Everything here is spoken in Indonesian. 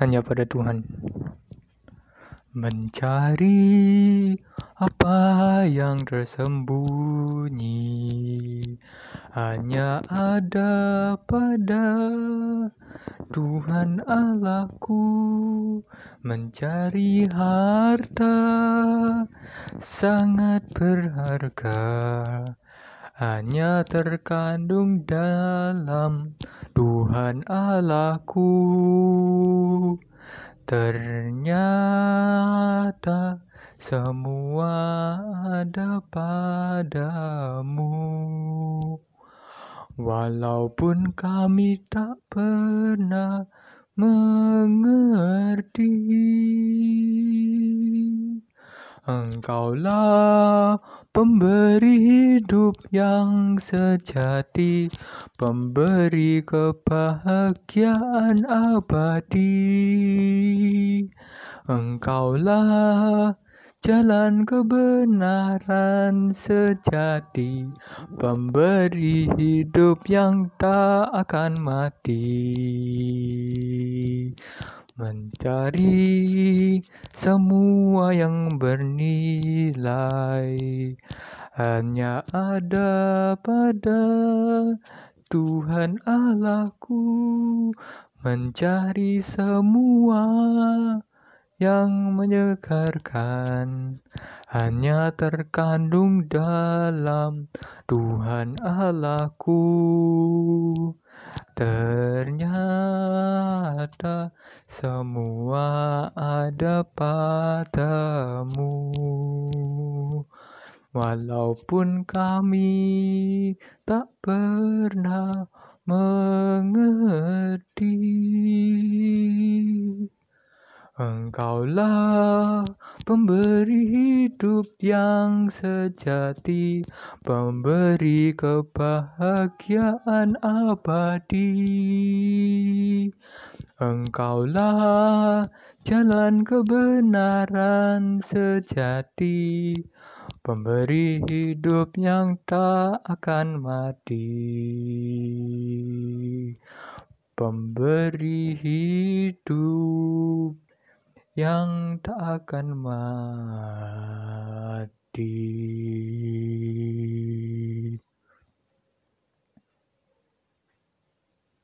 hanya pada Tuhan. Mencari apa yang tersembunyi hanya ada pada Tuhan Allahku mencari harta sangat berharga hanya terkandung dalam Tuhan Allahku ternyata semua ada padamu walaupun kami tak pernah mengerti Engkaulah pemberi hidup yang sejati, pemberi kebahagiaan abadi. Engkaulah jalan kebenaran sejati, pemberi hidup yang tak akan mati. Mencari semua yang bernilai hanya ada pada Tuhan Allahku. Mencari semua yang menyegarkan hanya terkandung dalam Tuhan Allahku. Ternyata semua ada padamu. Walaupun kami tak pernah mengerti Engkaulah pemberi hidup yang sejati, pemberi kebahagiaan abadi. Engkaulah jalan kebenaran sejati, pemberi hidup yang tak akan mati. Pemberi hidup yang tak akan mati.